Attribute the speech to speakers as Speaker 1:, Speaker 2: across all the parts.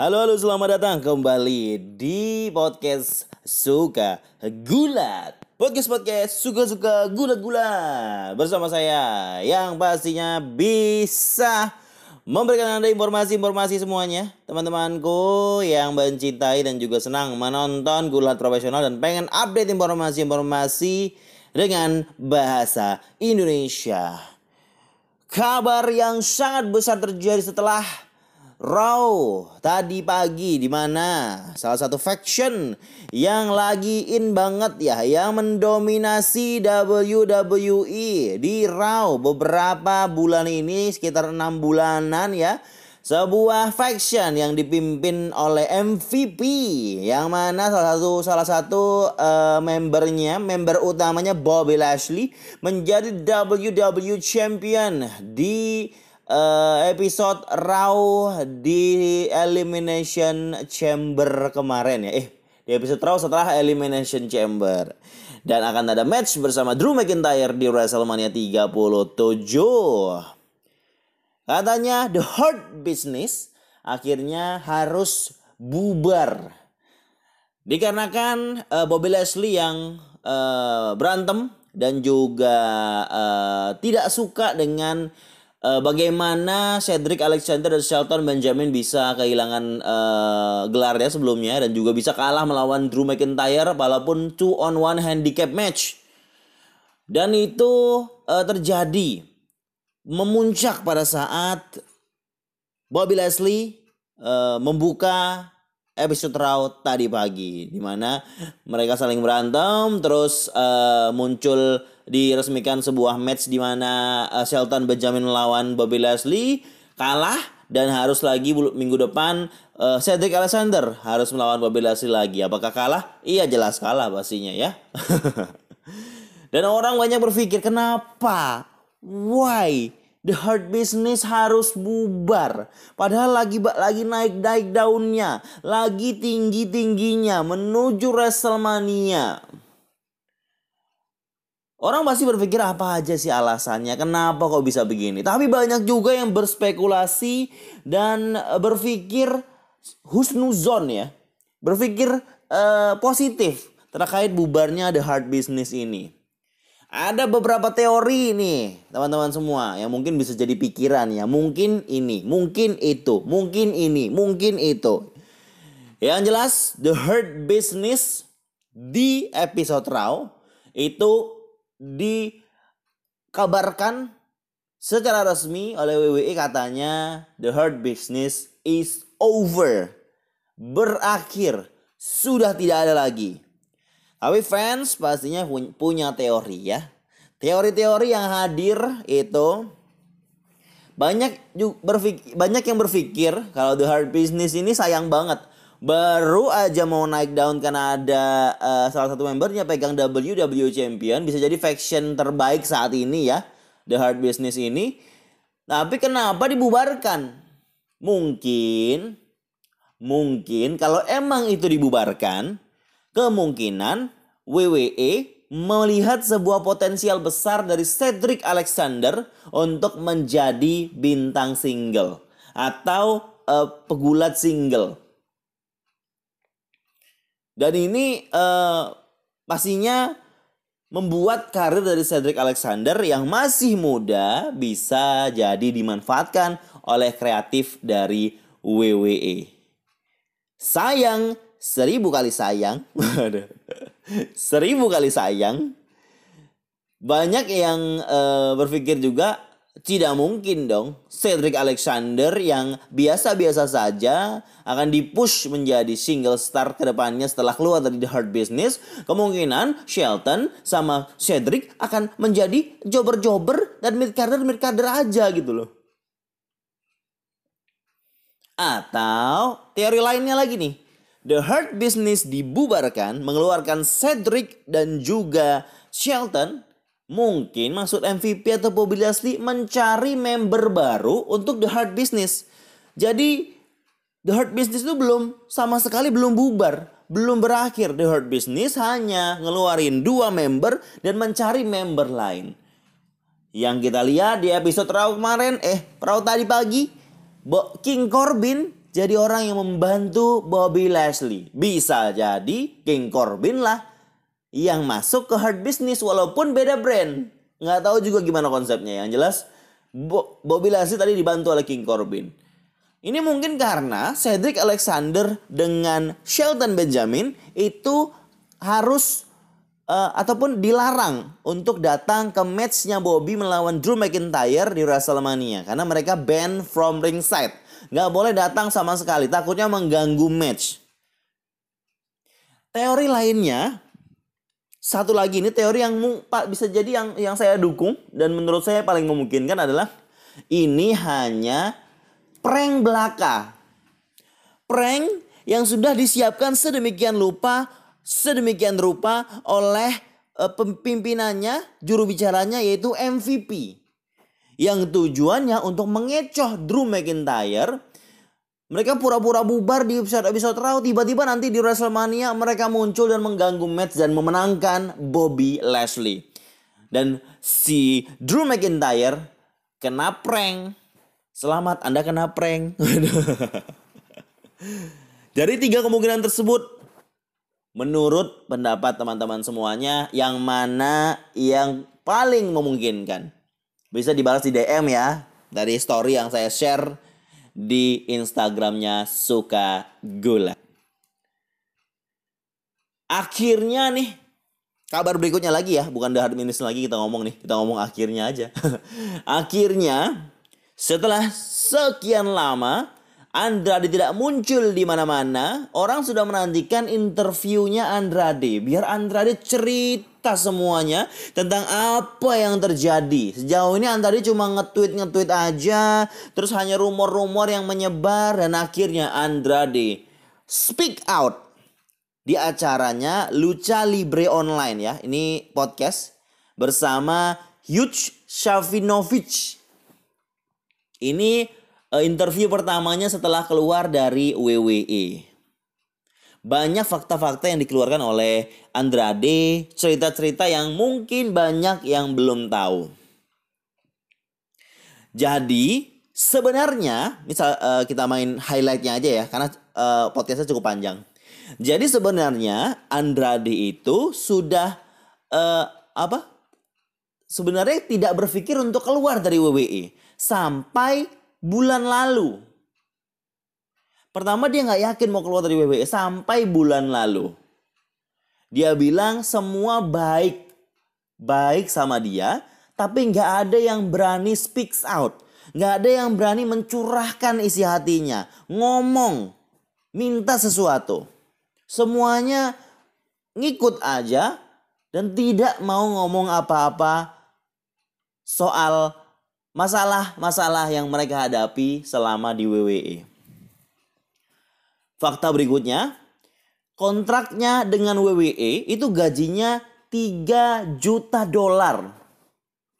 Speaker 1: Halo, halo, selamat datang kembali di podcast Suka Gulat. Podcast podcast suka-suka gulat-gulat bersama saya yang pastinya bisa memberikan Anda informasi-informasi semuanya. Teman-temanku yang mencintai dan juga senang menonton gulat profesional dan pengen update informasi-informasi dengan bahasa Indonesia. Kabar yang sangat besar terjadi setelah Raw tadi pagi di mana? Salah satu faction yang lagi in banget ya yang mendominasi WWE di Raw. Beberapa bulan ini sekitar enam bulanan ya sebuah faction yang dipimpin oleh MVP yang mana salah satu salah satu uh, membernya member utamanya Bobby Lashley menjadi WWE champion di uh, episode Raw di Elimination Chamber kemarin ya. Eh, di episode Raw setelah Elimination Chamber. Dan akan ada match bersama Drew McIntyre di WrestleMania 37. Katanya The Hurt Business akhirnya harus bubar. Dikarenakan uh, Bobby Leslie yang uh, berantem dan juga uh, tidak suka dengan uh, bagaimana Cedric Alexander dan Shelton Benjamin bisa kehilangan uh, gelarnya sebelumnya dan juga bisa kalah melawan Drew McIntyre walaupun two on one handicap match. Dan itu uh, terjadi memuncak pada saat Bobby Leslie uh, membuka episode Raw tadi pagi di mana mereka saling berantem terus uh, muncul diresmikan sebuah match di mana uh, Shelton Benjamin melawan Bobby Leslie kalah dan harus lagi minggu depan uh, Cedric Alexander harus melawan Bobby Leslie lagi. Apakah kalah? Iya jelas kalah pastinya ya. dan orang banyak berpikir kenapa? Why? The Hurt Business harus bubar. Padahal lagi lagi naik-naik daunnya, lagi tinggi-tingginya menuju WrestleMania. Orang pasti berpikir apa aja sih alasannya, kenapa kok bisa begini. Tapi banyak juga yang berspekulasi dan eh, berpikir husnuzon ya. Berpikir uh, positif terkait bubarnya The Hard Business ini. Ada beberapa teori nih teman-teman semua yang mungkin bisa jadi pikiran ya. Mungkin ini, mungkin itu, mungkin ini, mungkin itu. Yang jelas The Hurt Business di episode Raw itu dikabarkan secara resmi oleh WWE katanya The Hurt Business is over. Berakhir. Sudah tidak ada lagi. Tapi fans pastinya punya teori ya. Teori-teori yang hadir itu banyak berpikir, banyak yang berpikir kalau The Hard Business ini sayang banget baru aja mau naik down karena ada uh, salah satu membernya pegang WWE Champion. Bisa jadi faction terbaik saat ini ya The Hard Business ini. Tapi kenapa dibubarkan? Mungkin mungkin kalau emang itu dibubarkan kemungkinan WWE melihat sebuah potensial besar dari Cedric Alexander untuk menjadi bintang single atau uh, pegulat single dan ini uh, pastinya membuat karir dari Cedric Alexander yang masih muda bisa jadi dimanfaatkan oleh kreatif dari WWE. Sayang, seribu kali sayang. seribu kali sayang. Banyak yang uh, berpikir juga tidak mungkin dong Cedric Alexander yang biasa-biasa saja akan dipush menjadi single star ke depannya setelah keluar dari The Hard Business. Kemungkinan Shelton sama Cedric akan menjadi jobber-jobber dan mid-carder mid-carder aja gitu loh. Atau teori lainnya lagi nih. The Hard Business dibubarkan mengeluarkan Cedric dan juga Shelton Mungkin maksud MVP atau Bobby Lashley mencari member baru untuk The Hard Business. Jadi The Hard Business itu belum sama sekali belum bubar, belum berakhir. The Hard Business hanya ngeluarin dua member dan mencari member lain. Yang kita lihat di episode Raw kemarin, eh Raw tadi pagi, King Corbin jadi orang yang membantu Bobby Lashley. Bisa jadi King Corbin lah yang masuk ke hard business walaupun beda brand. Nggak tahu juga gimana konsepnya. Yang jelas Bobby Lashley tadi dibantu oleh King Corbin. Ini mungkin karena Cedric Alexander dengan Shelton Benjamin itu harus uh, ataupun dilarang untuk datang ke matchnya Bobby melawan Drew McIntyre di WrestleMania karena mereka ban from ringside. Nggak boleh datang sama sekali, takutnya mengganggu match. Teori lainnya, satu lagi ini teori yang Pak bisa jadi yang yang saya dukung dan menurut saya paling memungkinkan adalah ini hanya prank belaka. Prank yang sudah disiapkan sedemikian lupa, sedemikian rupa oleh uh, pimpinannya, juru bicaranya yaitu MVP. Yang tujuannya untuk mengecoh Drew McIntyre. Mereka pura-pura bubar di episode-episode Raw. Tiba-tiba nanti di WrestleMania mereka muncul dan mengganggu match dan memenangkan Bobby Lashley. Dan si Drew McIntyre kena prank Selamat, Anda kena prank. Dari tiga kemungkinan tersebut, menurut pendapat teman-teman semuanya, yang mana yang paling memungkinkan? Bisa dibalas di DM ya, dari story yang saya share di Instagramnya Suka Gula. Akhirnya nih, kabar berikutnya lagi ya, bukan The Hard lagi kita ngomong nih, kita ngomong akhirnya aja. akhirnya setelah sekian lama, Andrade tidak muncul di mana-mana. Orang sudah menantikan interviewnya Andrade. Biar Andrade cerita semuanya tentang apa yang terjadi. Sejauh ini Andrade cuma nge-tweet-nge-tweet aja. Terus hanya rumor-rumor yang menyebar. Dan akhirnya Andrade speak out. Di acaranya Lucha Libre Online ya. Ini podcast bersama Huge Shavinovic ini interview pertamanya setelah keluar dari WWE. Banyak fakta-fakta yang dikeluarkan oleh Andrade, cerita-cerita yang mungkin banyak yang belum tahu. Jadi sebenarnya misal uh, kita main highlightnya aja ya karena uh, podcastnya cukup panjang. Jadi sebenarnya Andrade itu sudah uh, apa? Sebenarnya tidak berpikir untuk keluar dari WWE sampai bulan lalu. Pertama dia nggak yakin mau keluar dari WWE sampai bulan lalu. Dia bilang semua baik baik sama dia, tapi nggak ada yang berani speaks out. Nggak ada yang berani mencurahkan isi hatinya, ngomong, minta sesuatu. Semuanya ngikut aja dan tidak mau ngomong apa-apa soal masalah-masalah yang mereka hadapi selama di WWE. Fakta berikutnya, kontraknya dengan WWE itu gajinya 3 juta dolar.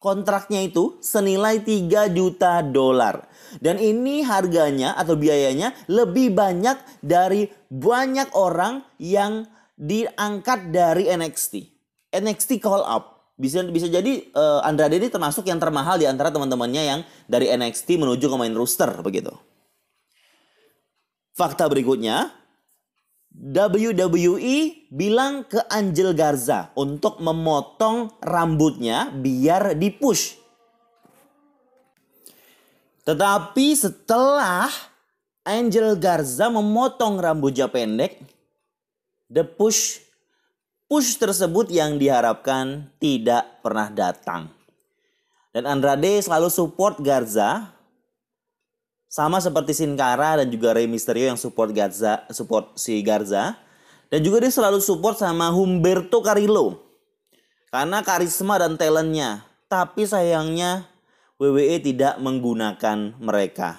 Speaker 1: Kontraknya itu senilai 3 juta dolar. Dan ini harganya atau biayanya lebih banyak dari banyak orang yang diangkat dari NXT. NXT call up bisa bisa jadi uh, Andrade ini termasuk yang termahal di antara teman-temannya yang dari NXT menuju ke main roster begitu. Fakta berikutnya, WWE bilang ke Angel Garza untuk memotong rambutnya biar dipush. Tetapi setelah Angel Garza memotong rambutnya pendek, the push push tersebut yang diharapkan tidak pernah datang. Dan Andrade selalu support Garza sama seperti Sin Cara dan juga Rey Mysterio yang support Garza, support si Garza. Dan juga dia selalu support sama Humberto Carrillo. Karena karisma dan talentnya. Tapi sayangnya WWE tidak menggunakan mereka.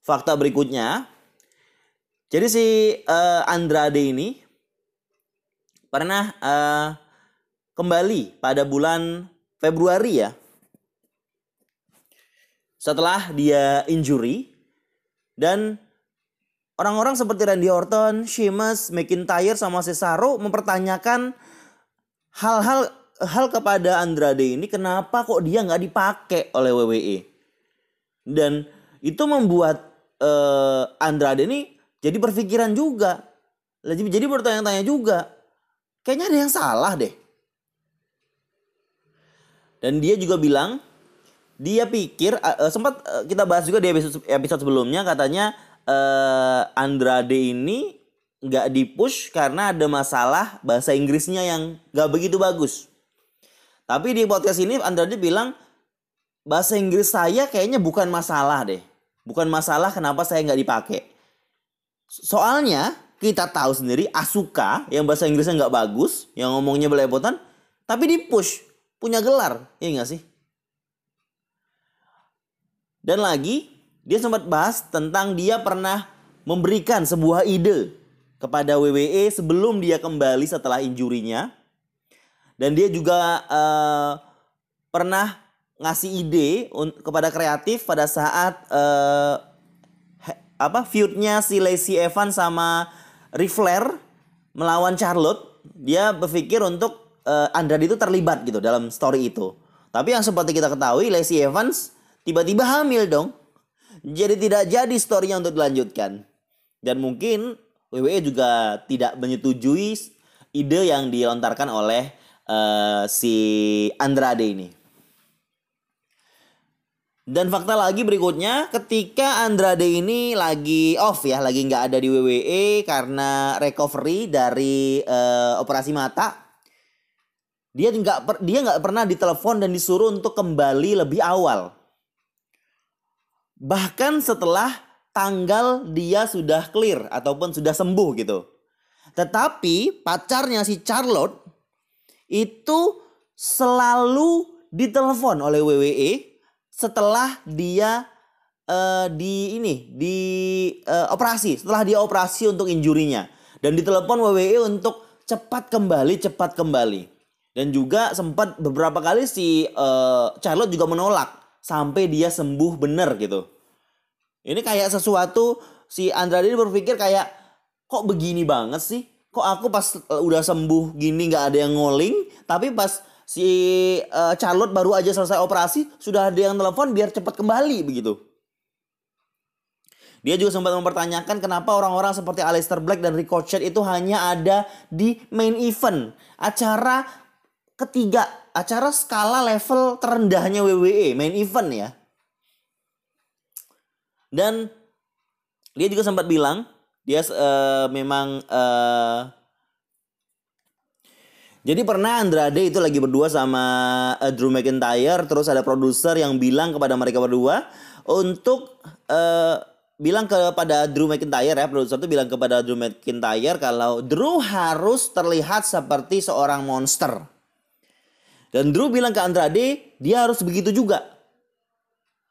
Speaker 1: Fakta berikutnya. Jadi si uh, Andrade ini pernah uh, kembali pada bulan Februari ya. Setelah dia injury dan orang-orang seperti Randy Orton, Sheamus, McIntyre sama Cesaro mempertanyakan hal-hal hal kepada Andrade ini kenapa kok dia nggak dipakai oleh WWE dan itu membuat uh, Andrade ini jadi berpikiran juga. Jadi bertanya-tanya juga. Kayaknya ada yang salah deh. Dan dia juga bilang dia pikir uh, sempat uh, kita bahas juga di episode, episode sebelumnya katanya uh, Andrade ini nggak dipush karena ada masalah bahasa Inggrisnya yang nggak begitu bagus. Tapi di podcast ini Andrade bilang bahasa Inggris saya kayaknya bukan masalah deh. Bukan masalah kenapa saya nggak dipakai. Soalnya kita tahu sendiri Asuka yang bahasa Inggrisnya nggak bagus, yang ngomongnya belepotan, tapi dipush punya gelar, ya nggak sih? Dan lagi dia sempat bahas tentang dia pernah memberikan sebuah ide kepada WWE sebelum dia kembali setelah injurinya. Dan dia juga uh, pernah ngasih ide kepada kreatif pada saat uh, apa feudnya si Lacey Evans sama Ric Flair melawan Charlotte. Dia berpikir untuk uh, Andrade itu terlibat gitu dalam story itu. Tapi yang seperti kita ketahui Lacey Evans tiba-tiba hamil dong. Jadi tidak jadi storynya untuk dilanjutkan. Dan mungkin WWE juga tidak menyetujui ide yang dilontarkan oleh uh, si Andrade ini. Dan fakta lagi berikutnya, ketika Andrade ini lagi off ya, lagi nggak ada di WWE karena recovery dari uh, operasi mata, dia nggak dia nggak pernah ditelepon dan disuruh untuk kembali lebih awal bahkan setelah tanggal dia sudah clear ataupun sudah sembuh gitu. Tetapi pacarnya si Charlotte itu selalu ditelepon oleh WWE setelah dia uh, di ini di uh, operasi, setelah dia operasi untuk injurinya dan ditelepon WWE untuk cepat kembali, cepat kembali. Dan juga sempat beberapa kali si uh, Charlotte juga menolak sampai dia sembuh benar gitu. Ini kayak sesuatu si Andrade ini berpikir kayak kok begini banget sih? Kok aku pas udah sembuh gini nggak ada yang ngoling, tapi pas si uh, Charlotte baru aja selesai operasi sudah ada yang telepon biar cepat kembali begitu. Dia juga sempat mempertanyakan kenapa orang-orang seperti Aleister Black dan Ricochet itu hanya ada di main event. Acara ketiga, acara skala level terendahnya WWE, main event ya. Dan dia juga sempat bilang dia uh, memang uh, jadi pernah Andrade itu lagi berdua sama uh, Drew McIntyre terus ada produser yang bilang kepada mereka berdua untuk uh, bilang kepada Drew McIntyre ya produser itu bilang kepada Drew McIntyre kalau Drew harus terlihat seperti seorang monster. Dan Drew bilang ke Andrade dia harus begitu juga.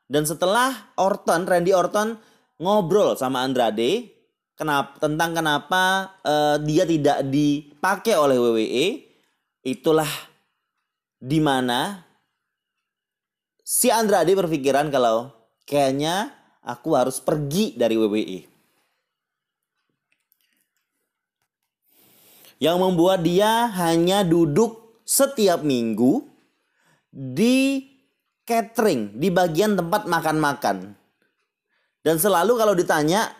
Speaker 1: Dan setelah Orton, Randy Orton ngobrol sama Andrade kenapa tentang kenapa uh, dia tidak dipakai oleh WWE, itulah di mana si Andrade berpikiran kalau kayaknya aku harus pergi dari WWE. Yang membuat dia hanya duduk setiap minggu di catering di bagian tempat makan-makan. Dan selalu kalau ditanya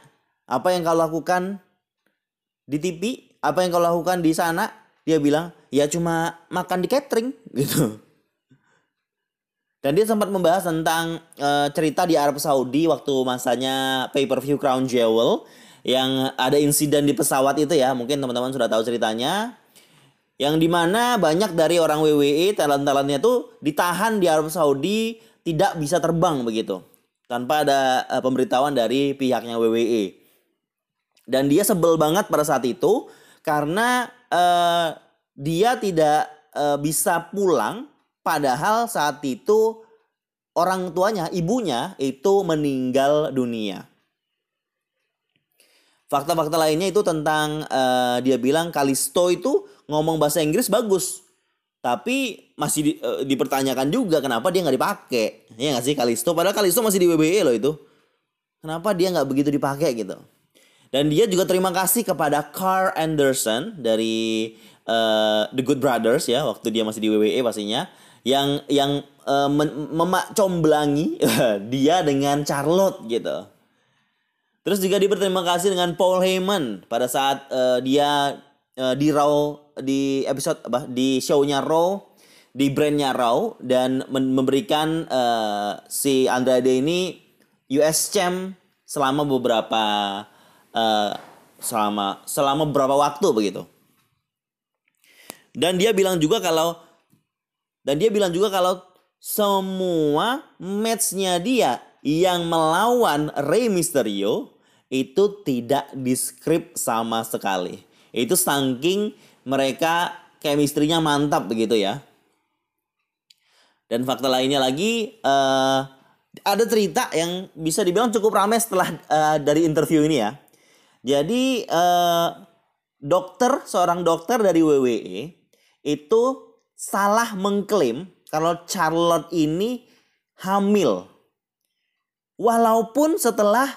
Speaker 1: apa yang kau lakukan di TV, apa yang kau lakukan di sana, dia bilang ya cuma makan di catering gitu. Dan dia sempat membahas tentang uh, cerita di Arab Saudi waktu masanya pay-per-view Crown Jewel yang ada insiden di pesawat itu ya. Mungkin teman-teman sudah tahu ceritanya. Yang di mana banyak dari orang WWE talent-talentnya tuh ditahan di Arab Saudi tidak bisa terbang begitu tanpa ada uh, pemberitahuan dari pihaknya WWE. Dan dia sebel banget pada saat itu karena uh, dia tidak uh, bisa pulang padahal saat itu orang tuanya, ibunya itu meninggal dunia. Fakta-fakta lainnya itu tentang uh, dia bilang Kalisto itu ngomong bahasa Inggris bagus. Tapi masih di, uh, dipertanyakan juga kenapa dia nggak dipakai. Ya nggak sih Kalisto? Padahal Kalisto masih di WWE loh itu. Kenapa dia nggak begitu dipakai gitu? Dan dia juga terima kasih kepada Carl Anderson dari uh, The Good Brothers ya waktu dia masih di WWE pastinya yang yang uh, memak comblangi dia dengan Charlotte gitu. Terus juga dia berterima kasih dengan Paul Heyman pada saat uh, dia uh, di Raw di episode apa di shownya Raw di brandnya Raw dan memberikan uh, si Andrade ini US Champ selama beberapa uh, selama selama beberapa waktu begitu. Dan dia bilang juga kalau dan dia bilang juga kalau semua matchnya dia yang melawan Rey Mysterio itu tidak di script sama sekali. Itu saking mereka chemistry-nya mantap begitu ya. Dan fakta lainnya lagi uh, ada cerita yang bisa dibilang cukup ramai setelah uh, dari interview ini ya. Jadi uh, dokter seorang dokter dari WWE itu salah mengklaim kalau Charlotte ini hamil. Walaupun setelah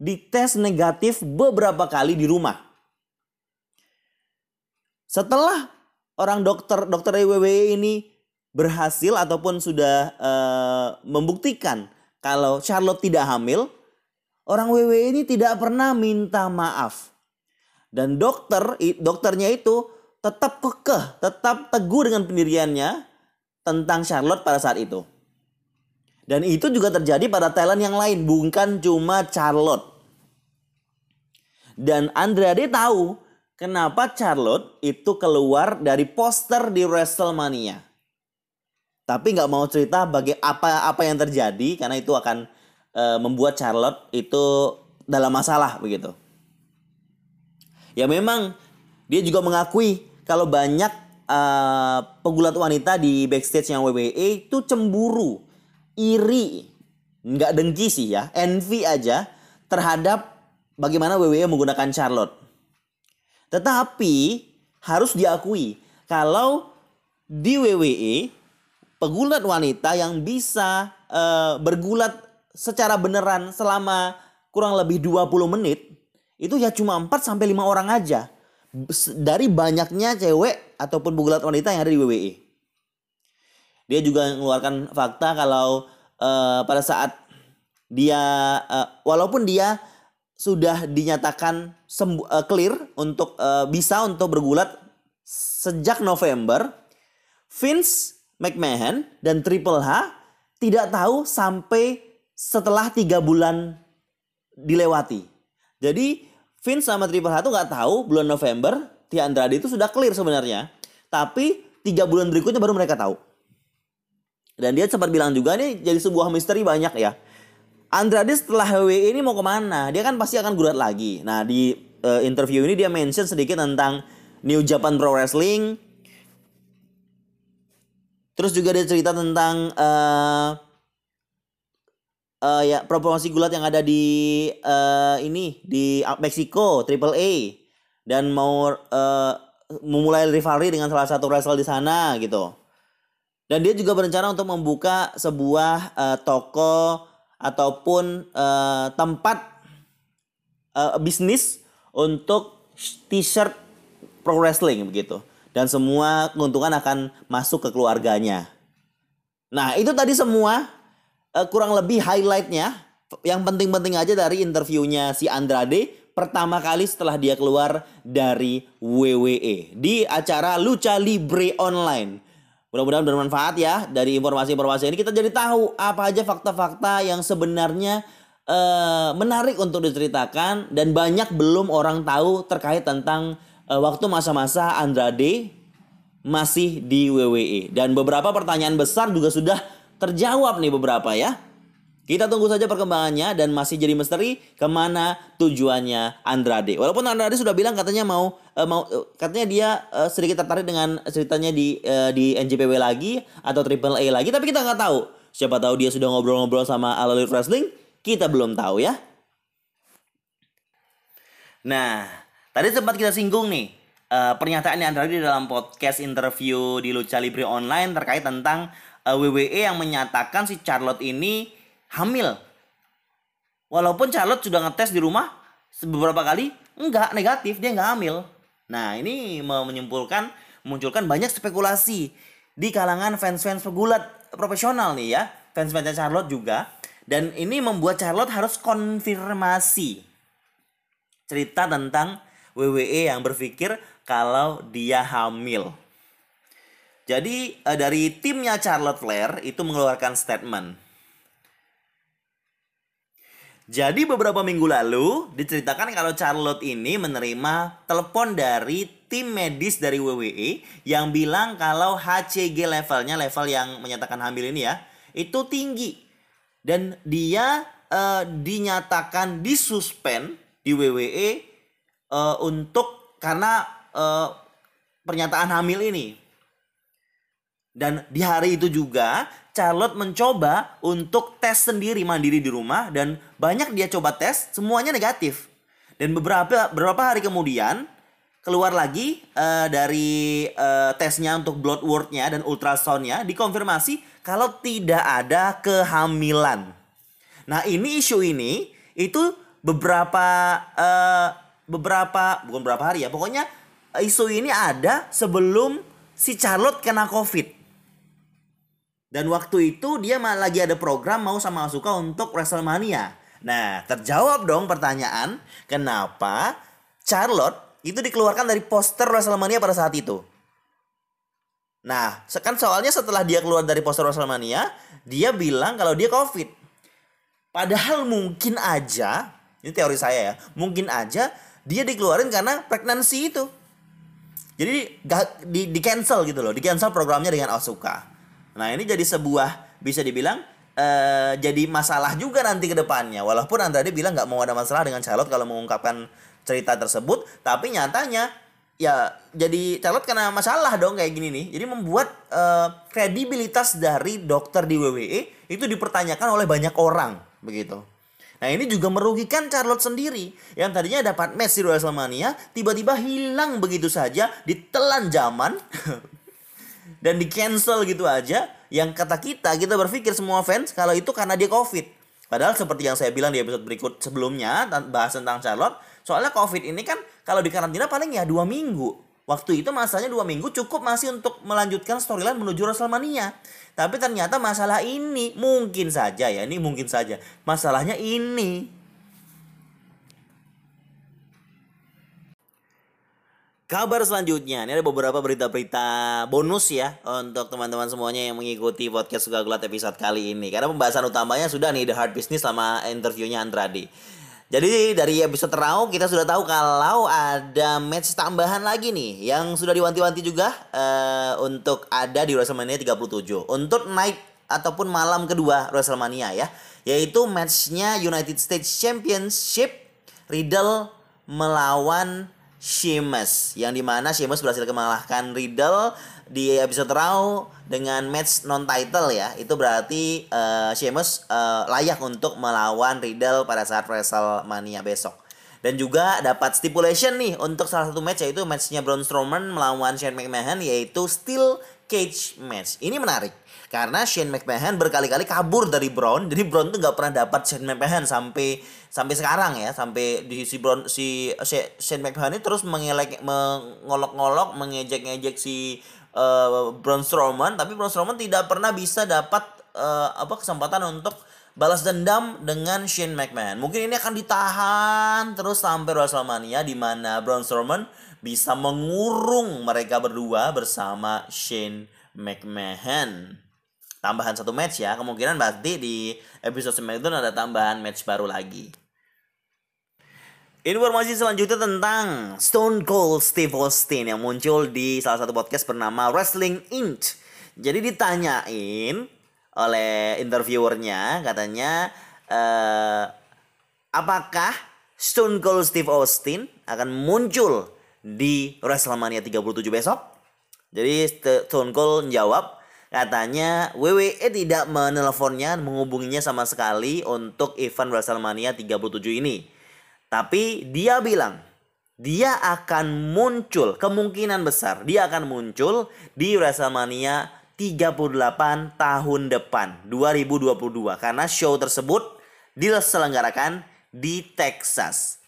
Speaker 1: dites negatif beberapa kali di rumah. Setelah orang dokter dokter WWE ini berhasil ataupun sudah uh, membuktikan kalau Charlotte tidak hamil, orang WWE ini tidak pernah minta maaf. Dan dokter dokternya itu tetap kekeh, tetap teguh dengan pendiriannya tentang Charlotte pada saat itu. Dan itu juga terjadi pada talent yang lain, bukan cuma Charlotte. Dan Andrade tahu kenapa Charlotte itu keluar dari poster di WrestleMania. Tapi nggak mau cerita bagi apa apa yang terjadi karena itu akan e, membuat Charlotte itu dalam masalah begitu. Ya memang dia juga mengakui kalau banyak uh, pegulat wanita di backstage yang WWE itu cemburu, iri, nggak dengki sih ya, envy aja terhadap bagaimana WWE menggunakan Charlotte. Tetapi harus diakui kalau di WWE pegulat wanita yang bisa uh, bergulat secara beneran selama kurang lebih 20 menit itu ya cuma 4 sampai 5 orang aja dari banyaknya cewek ataupun pegulat wanita yang ada di WWE. Dia juga mengeluarkan fakta kalau uh, pada saat dia uh, walaupun dia sudah dinyatakan sembuh, uh, clear untuk uh, bisa untuk bergulat sejak November. Vince McMahon dan Triple H tidak tahu sampai setelah tiga bulan dilewati. Jadi Vince sama Triple H tuh nggak tahu bulan November Tia Andrade itu sudah clear sebenarnya. Tapi tiga bulan berikutnya baru mereka tahu. Dan dia sempat bilang juga nih jadi sebuah misteri banyak ya. Andrade setelah WWE ini mau ke mana? Dia kan pasti akan gulat lagi. Nah di uh, interview ini dia mention sedikit tentang New Japan Pro Wrestling. Terus juga dia cerita tentang uh, uh, ya promosi gulat yang ada di uh, ini di Meksiko Triple A dan mau uh, memulai rivalry dengan salah satu wrestler di sana gitu. Dan dia juga berencana untuk membuka sebuah uh, toko ataupun uh, tempat uh, bisnis untuk t-shirt pro wrestling begitu dan semua keuntungan akan masuk ke keluarganya. Nah, itu tadi semua uh, kurang lebih highlightnya yang penting-penting aja dari interviewnya si Andrade pertama kali setelah dia keluar dari WWE di acara Lucha Libre Online. Mudah-mudahan bermanfaat ya dari informasi-informasi ini kita jadi tahu apa aja fakta-fakta yang sebenarnya uh, menarik untuk diceritakan dan banyak belum orang tahu terkait tentang uh, waktu masa-masa Andrade masih di WWE dan beberapa pertanyaan besar juga sudah terjawab nih beberapa ya. Kita tunggu saja perkembangannya dan masih jadi misteri ke mana tujuannya Andrade. Walaupun Andrade sudah bilang katanya mau uh, mau uh, katanya dia uh, sedikit tertarik dengan ceritanya di uh, di NJPW lagi atau Triple A lagi, tapi kita nggak tahu. Siapa tahu dia sudah ngobrol-ngobrol sama All Elite Wrestling, kita belum tahu ya. Nah, tadi sempat kita singgung nih uh, pernyataan Andrade dalam podcast interview di Lucha Libre Online terkait tentang uh, WWE yang menyatakan si Charlotte ini hamil. Walaupun Charlotte sudah ngetes di rumah beberapa kali, enggak negatif, dia enggak hamil. Nah, ini menyimpulkan munculkan banyak spekulasi di kalangan fans-fans pegulat profesional nih ya, fans-fans Charlotte juga. Dan ini membuat Charlotte harus konfirmasi cerita tentang WWE yang berpikir kalau dia hamil. Jadi uh, dari timnya Charlotte Flair itu mengeluarkan statement. Jadi beberapa minggu lalu diceritakan kalau Charlotte ini menerima telepon dari tim medis dari WWE yang bilang kalau HCG levelnya level yang menyatakan hamil ini ya itu tinggi dan dia uh, dinyatakan disuspend di WWE uh, untuk karena uh, pernyataan hamil ini dan di hari itu juga Charlotte mencoba untuk tes sendiri mandiri di rumah dan banyak dia coba tes semuanya negatif. Dan beberapa beberapa hari kemudian keluar lagi uh, dari uh, tesnya untuk blood work-nya dan ultrasoundnya dikonfirmasi kalau tidak ada kehamilan. Nah ini isu ini itu beberapa uh, beberapa bukan beberapa hari ya pokoknya isu ini ada sebelum si Charlotte kena covid dan waktu itu dia lagi ada program mau sama Asuka untuk WrestleMania. Nah, terjawab dong pertanyaan, kenapa Charlotte itu dikeluarkan dari poster WrestleMania pada saat itu? Nah, kan soalnya setelah dia keluar dari poster WrestleMania, dia bilang kalau dia COVID. Padahal mungkin aja, ini teori saya ya, mungkin aja dia dikeluarin karena pregnancy itu. Jadi di, di cancel gitu loh, di cancel programnya dengan Asuka. Nah ini jadi sebuah bisa dibilang uh, jadi masalah juga nanti ke depannya. Walaupun Andrade bilang nggak mau ada masalah dengan Charlotte kalau mengungkapkan cerita tersebut, tapi nyatanya ya jadi Charlotte kena masalah dong kayak gini nih. Jadi membuat uh, kredibilitas dari dokter di WWE itu dipertanyakan oleh banyak orang begitu. Nah ini juga merugikan Charlotte sendiri yang tadinya dapat match di WrestleMania tiba-tiba hilang begitu saja ditelan zaman dan di cancel gitu aja yang kata kita kita berpikir semua fans kalau itu karena dia covid. Padahal seperti yang saya bilang di episode berikut sebelumnya bahas tentang Charlotte soalnya covid ini kan kalau di karantina paling ya dua minggu. Waktu itu masanya dua minggu cukup masih untuk melanjutkan storyline menuju Wrestlemania. Tapi ternyata masalah ini mungkin saja ya ini mungkin saja. Masalahnya ini Kabar selanjutnya, ini ada beberapa berita-berita bonus ya untuk teman-teman semuanya yang mengikuti podcast Suka Gulat episode kali ini. Karena pembahasan utamanya sudah nih The Hard Business sama interviewnya Andrade. Jadi dari episode Raw kita sudah tahu kalau ada match tambahan lagi nih yang sudah diwanti-wanti juga uh, untuk ada di WrestleMania 37. Untuk night ataupun malam kedua WrestleMania ya, yaitu matchnya United States Championship Riddle melawan Sheamus yang di mana Sheamus berhasil mengalahkan Riddle di episode Raw dengan match non title ya. Itu berarti uh, Sheamus uh, layak untuk melawan Riddle pada saat WrestleMania besok. Dan juga dapat stipulation nih untuk salah satu match yaitu matchnya Braun Strowman melawan Shane McMahon yaitu Steel Cage Match. Ini menarik karena Shane McMahon berkali-kali kabur dari Braun jadi Braun tuh nggak pernah dapat Shane McMahon sampai sampai sekarang ya sampai di si Braun si Shane McMahon ini terus mengelek mengolok-ngolok mengejek-ngejek si uh, Braun Strowman tapi Braun Strowman tidak pernah bisa dapat uh, apa kesempatan untuk balas dendam dengan Shane McMahon. Mungkin ini akan ditahan terus sampai WrestleMania di mana Braun Strowman bisa mengurung mereka berdua bersama Shane McMahon tambahan satu match ya kemungkinan berarti di episode SmackDown ada tambahan match baru lagi Informasi selanjutnya tentang Stone Cold Steve Austin yang muncul di salah satu podcast bernama Wrestling Inc. Jadi ditanyain oleh interviewernya katanya uh, apakah Stone Cold Steve Austin akan muncul di WrestleMania 37 besok? Jadi Stone Cold menjawab Katanya WWE tidak menelponnya, menghubunginya sama sekali untuk event WrestleMania 37 ini. Tapi dia bilang dia akan muncul, kemungkinan besar dia akan muncul di WrestleMania 38 tahun depan 2022 karena show tersebut diselenggarakan di Texas.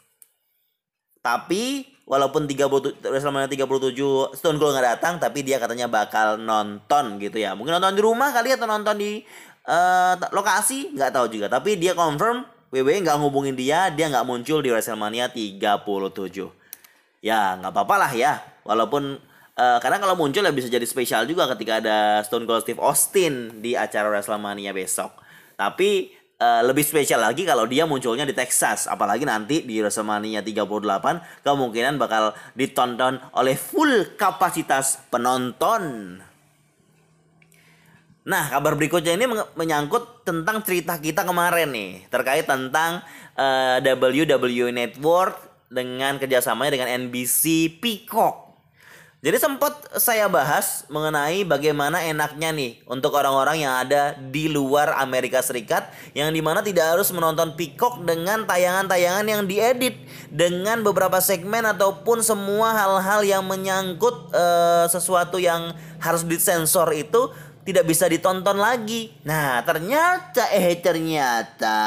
Speaker 1: Tapi walaupun 30 WrestleMania 37 Stone Cold nggak datang tapi dia katanya bakal nonton gitu ya. Mungkin nonton di rumah kali atau nonton di uh, lokasi nggak tahu juga. Tapi dia confirm WWE nggak ngubungin dia, dia nggak muncul di WrestleMania 37. Ya nggak apa-apa lah ya, walaupun uh, karena kalau muncul ya bisa jadi spesial juga ketika ada Stone Cold Steve Austin di acara WrestleMania besok. Tapi uh, lebih spesial lagi kalau dia munculnya di Texas, apalagi nanti di WrestleMania 38 kemungkinan bakal ditonton oleh full kapasitas penonton. Nah, kabar berikutnya ini menyangkut tentang cerita kita kemarin nih, terkait tentang uh, eh, WWE Network dengan kerjasamanya dengan NBC Peacock. Jadi sempat saya bahas mengenai bagaimana enaknya nih untuk orang-orang yang ada di luar Amerika Serikat yang di mana tidak harus menonton Peacock dengan tayangan-tayangan yang diedit dengan beberapa segmen ataupun semua hal-hal yang menyangkut uh, sesuatu yang harus disensor itu tidak bisa ditonton lagi. Nah, ternyata eh ternyata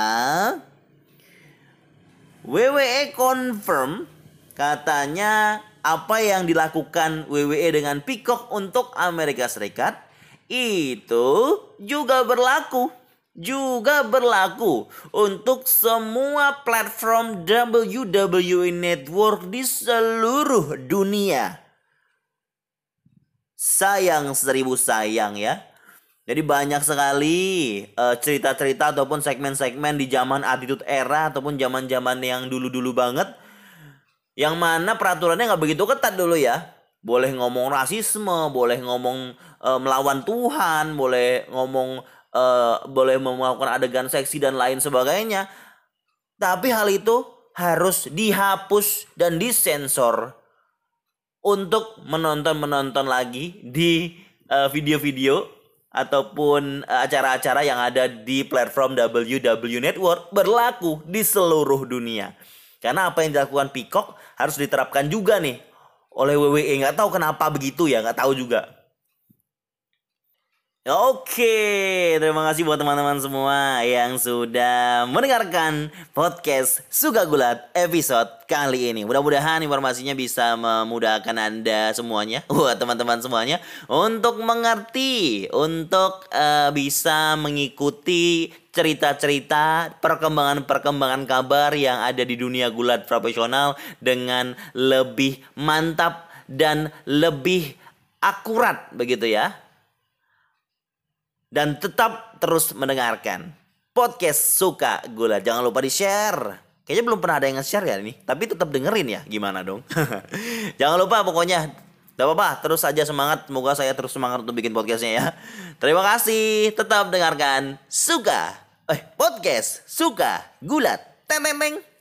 Speaker 1: WWE confirm katanya apa yang dilakukan WWE dengan Peacock untuk Amerika Serikat itu juga berlaku juga berlaku untuk semua platform WWE Network di seluruh dunia sayang seribu sayang ya. Jadi banyak sekali uh, cerita-cerita ataupun segmen-segmen di zaman attitude era ataupun zaman-zaman yang dulu-dulu banget yang mana peraturannya nggak begitu ketat dulu ya. Boleh ngomong rasisme, boleh ngomong uh, melawan Tuhan, boleh ngomong uh, boleh melakukan adegan seksi dan lain sebagainya. Tapi hal itu harus dihapus dan disensor untuk menonton-menonton lagi di uh, video-video ataupun eh, acara-acara yang ada di platform WW Network berlaku di seluruh dunia. Karena apa yang dilakukan Peacock harus diterapkan juga nih oleh WWE. Nggak tahu kenapa begitu ya, nggak tahu juga. Oke, terima kasih buat teman-teman semua yang sudah mendengarkan podcast Suka Gulat episode kali ini. Mudah-mudahan informasinya bisa memudahkan Anda semuanya, buat teman-teman semuanya untuk mengerti, untuk uh, bisa mengikuti cerita-cerita perkembangan-perkembangan kabar yang ada di dunia gulat profesional dengan lebih mantap dan lebih akurat begitu ya dan tetap terus mendengarkan podcast suka gula. Jangan lupa di share. Kayaknya belum pernah ada yang nge-share ya ini, tapi tetap dengerin ya. Gimana dong? Jangan lupa pokoknya Gak apa-apa, terus saja semangat. Semoga saya terus semangat untuk bikin podcastnya ya. Terima kasih. Tetap dengarkan Suka. Eh, podcast Suka Gulat. Tememeng.